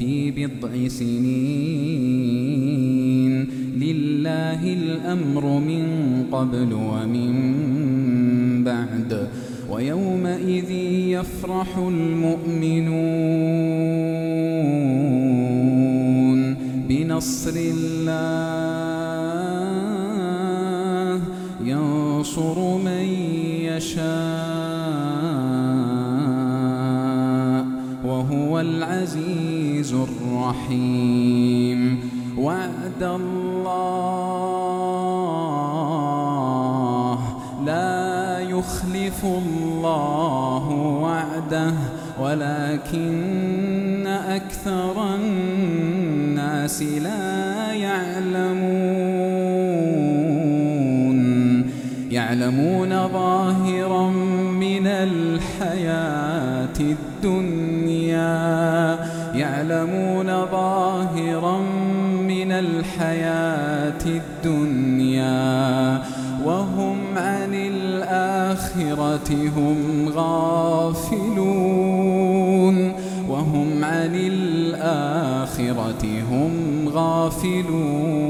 في بضع سنين. لله الأمر من قبل ومن بعد ويومئذ يفرح المؤمنون. بنصر الله ينصر الرحيم. وعد الله لا يخلف الله وعده ولكن أكثر الناس لا يعلمون. يعلمون ظاهرا من الحياة الدنيا. يعلمون ظاهرا من الحياة الدنيا وهم عن الآخرة هم غافلون وهم عن الآخرة هم غافلون.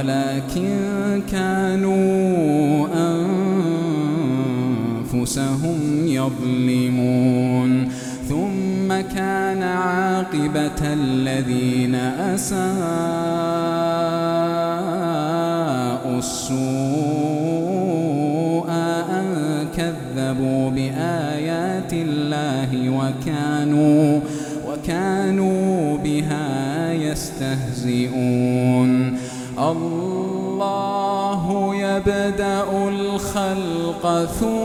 ولكن كانوا أنفسهم يظلمون. ثم كان عاقبة الذين أساءوا السوء أن كذبوا بآيات الله وكانوا وكانوا بها يستهزئون. الله يبدأ الخلق ثم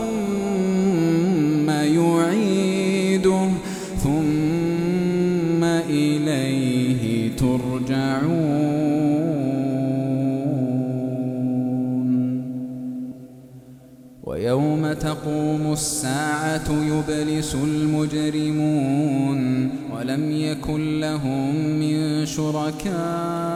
يعيده ثم إليه ترجعون. ويوم تقوم الساعة يبلس المجرمون ولم يكن لهم من شركائهم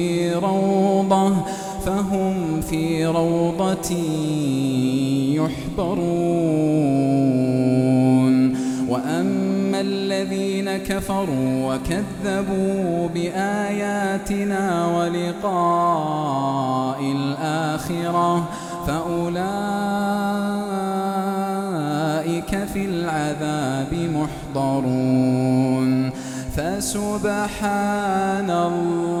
روضة فهم في روضة يحبرون. وأما الذين كفروا وكذبوا بآياتنا ولقاء الآخرة فأولئك في العذاب محضرون. فسبحان الله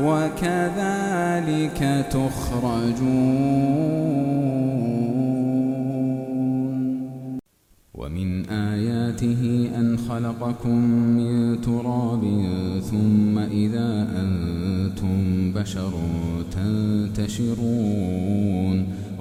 وكذلك تخرجون. ومن آياته أن خلقكم من تراب ثم إذا أنتم بشر تنتشرون.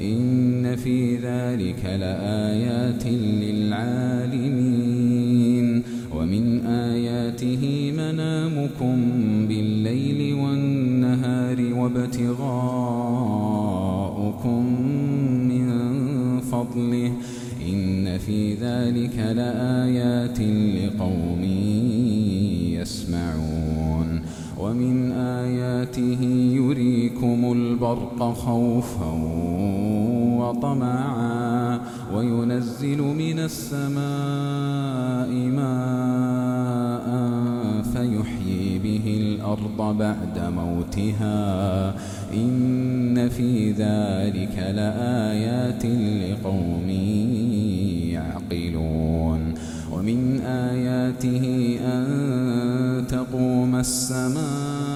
إن في ذلك لآيات للعالمين. ومن آياته منامكم بالليل والنهار وابتغاؤكم من فضله. إن في ذلك لآيات لقوم يسمعون. ومن آياته يريكم البرق خوفا وطمعا وينزل من السماء ماء فيحيي به الأرض بعد موتها إن في ذلك لآيات لقوم يعقلون ومن آياته أن تقوم السماء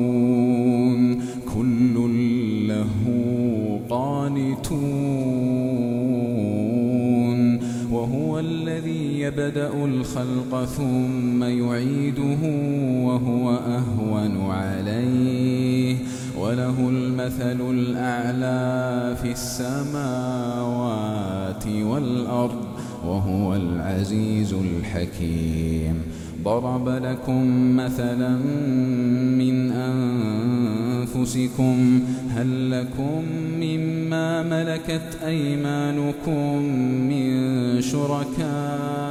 يبدأ الخلق ثم يعيده وهو أهون عليه. وله المثل الأعلى في السماوات والأرض وهو العزيز الحكيم. ضرب لكم مثلا من أنفسكم هل لكم مما ملكت أيمانكم من شركاء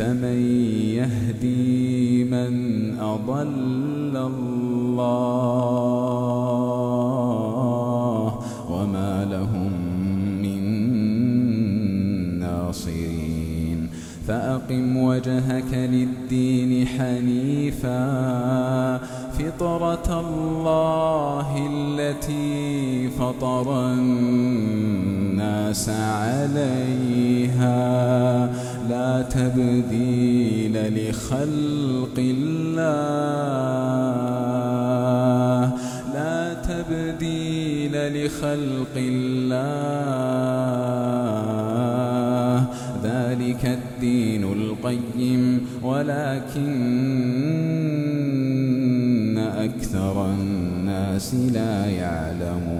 فمن يهدي من أضل الله وما لهم من ناصرين. فأقم وجهك للدين حنيفا. فطرة الله التي فطر الناس عليها. تبديل لخلق الله. لا تبديل لخلق الله. ذلك الدين القيم ولكن أكثر الناس لا يعلمون.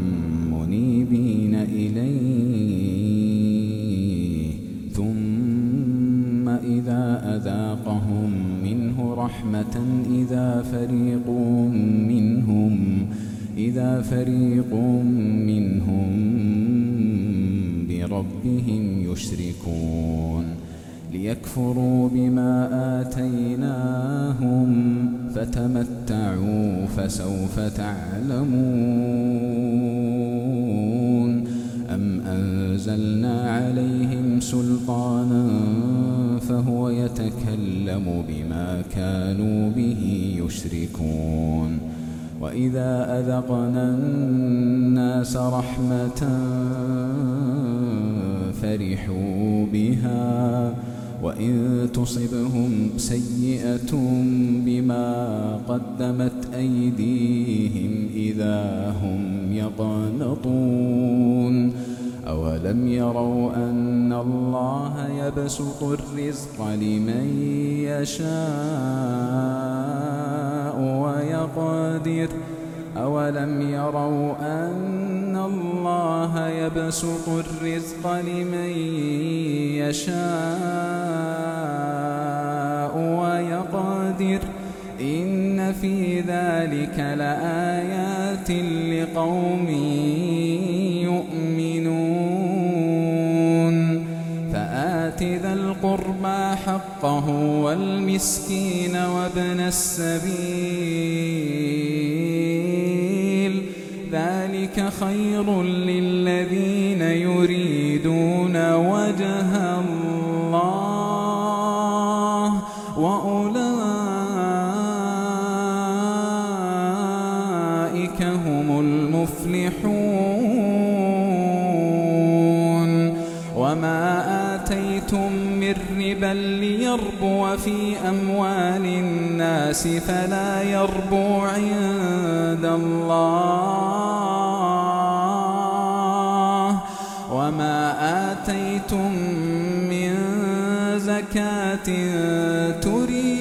رحمة إذا فريق منهم إذا فريق منهم بربهم يشركون. ليكفروا بما آتيناهم فتمتعوا فسوف تعلمون. أم أنزلنا عليهم سلطانا فهو يتكلم بما كانوا به يشركون. وإذا أذقنا الناس رحمة فرحوا بها وإن تصبهم سيئة بما قدمت أيديهم إذا هم يقنطون. أولم يروا أن الله يبسط الرزق لمن يشاء ويقدر أولم يروا أن الله يبسط الرزق لمن يشاء ويقدر إن في ذلك لآيات لقوم القربى حقه والمسكين وابن السبيل. ذلك خير للذين ليربو في أموال الناس فلا يربو عند الله. وما آتيتم من زكاة تريدون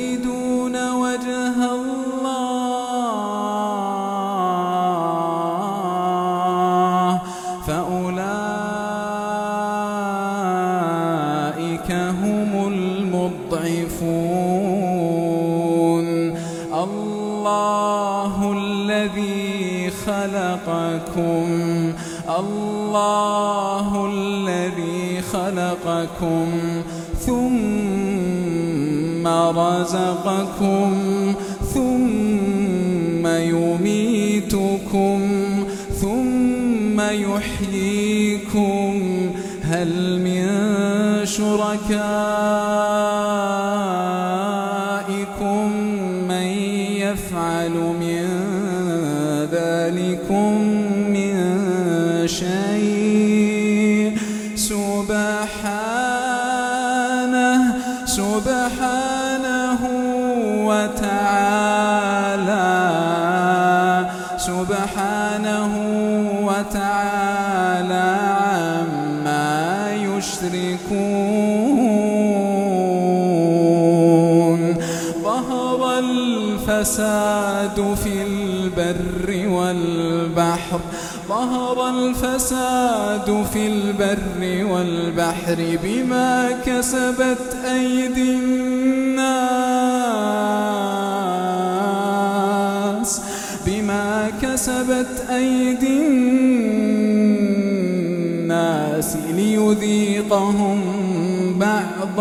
رزقكم ثم يميتكم ثم يحييكم. هل من شركائكم الفساد في البر والبحر. ظهر الفساد في البر والبحر بما كسبت أيدي الناس. بما كسبت أيدي الناس ليذيقهم بعض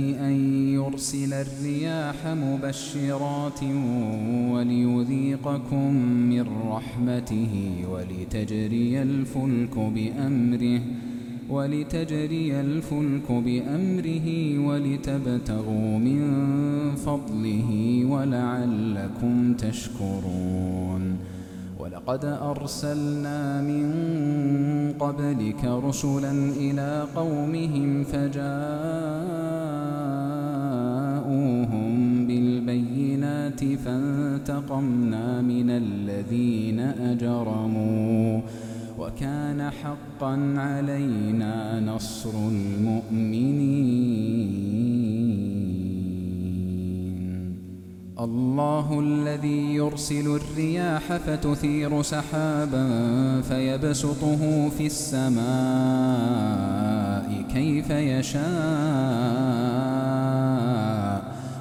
أن يرسل الرياح مبشرات وليذيقكم من رحمته ولتجري الفلك بأمره ولتجري الفلك بأمره ولتبتغوا من فضله ولعلكم تشكرون. ولقد أرسلنا من قبلك رسلا إلى قومهم فجاءوهم فانتقمنا من الذين أجرموا. وكان حقا علينا نصر المؤمنين. الله الذي يرسل الرياح فتثير سحابا فيبسطه في السماء كيف يشاء.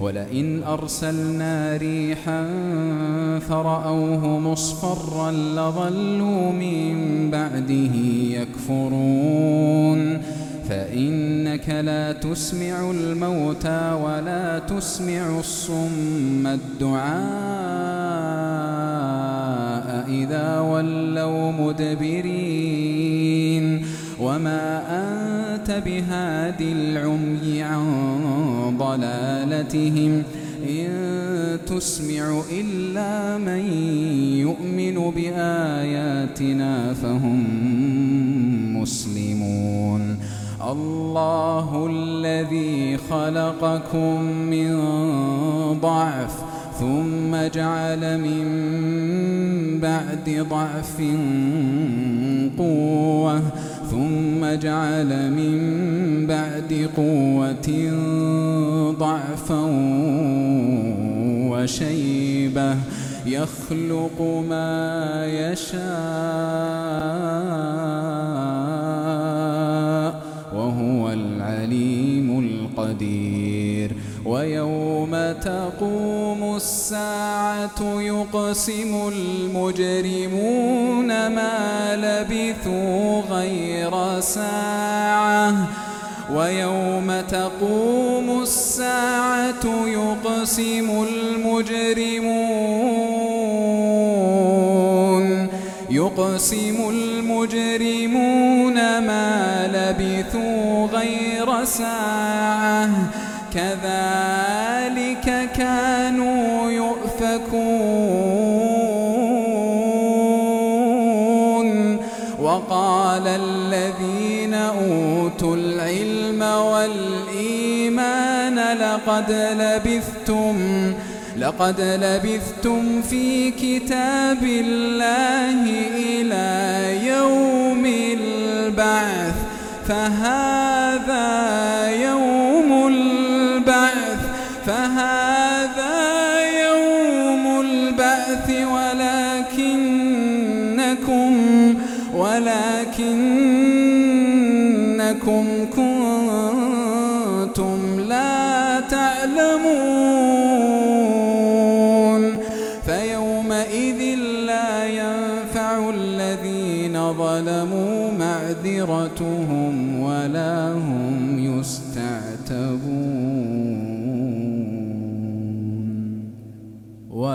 ولئن أرسلنا ريحا فرأوه مصفرا لظلوا من بعده يكفرون. فإنك لا تسمع الموتى ولا تسمع الصم الدعاء إذا ولوا مدبرين. وما أنت بهاد العمي عن ضلالتهم إن تسمع إلا من يؤمن بآياتنا فهم مسلمون. الله الذي خلقكم من ضعف ثم جعل من بعد ضعف قوة ثم جعل من بعد قوة ضعفا وشيبة يخلق ما يشاء وهو العليم القدير. ويوم تقوم الساعة يقسم المجرمون ما لبثوا غير ساعة. ويوم تقوم الساعة يقسم المجرمون يقسم المجرمون ما لبثوا غير ساعة. كذلك كانوا يؤفكون. وقال الذين أوتوا العلم والإيمان لقد لبثتم لقد لبثتم في كتاب الله إلى يوم البعث فهذا يوم البعث فهذا يوم البعث ولكنكم ولكنكم كنتم لا تعلمون فيومئذ لا ينفع الذين ظلموا معذرتهم.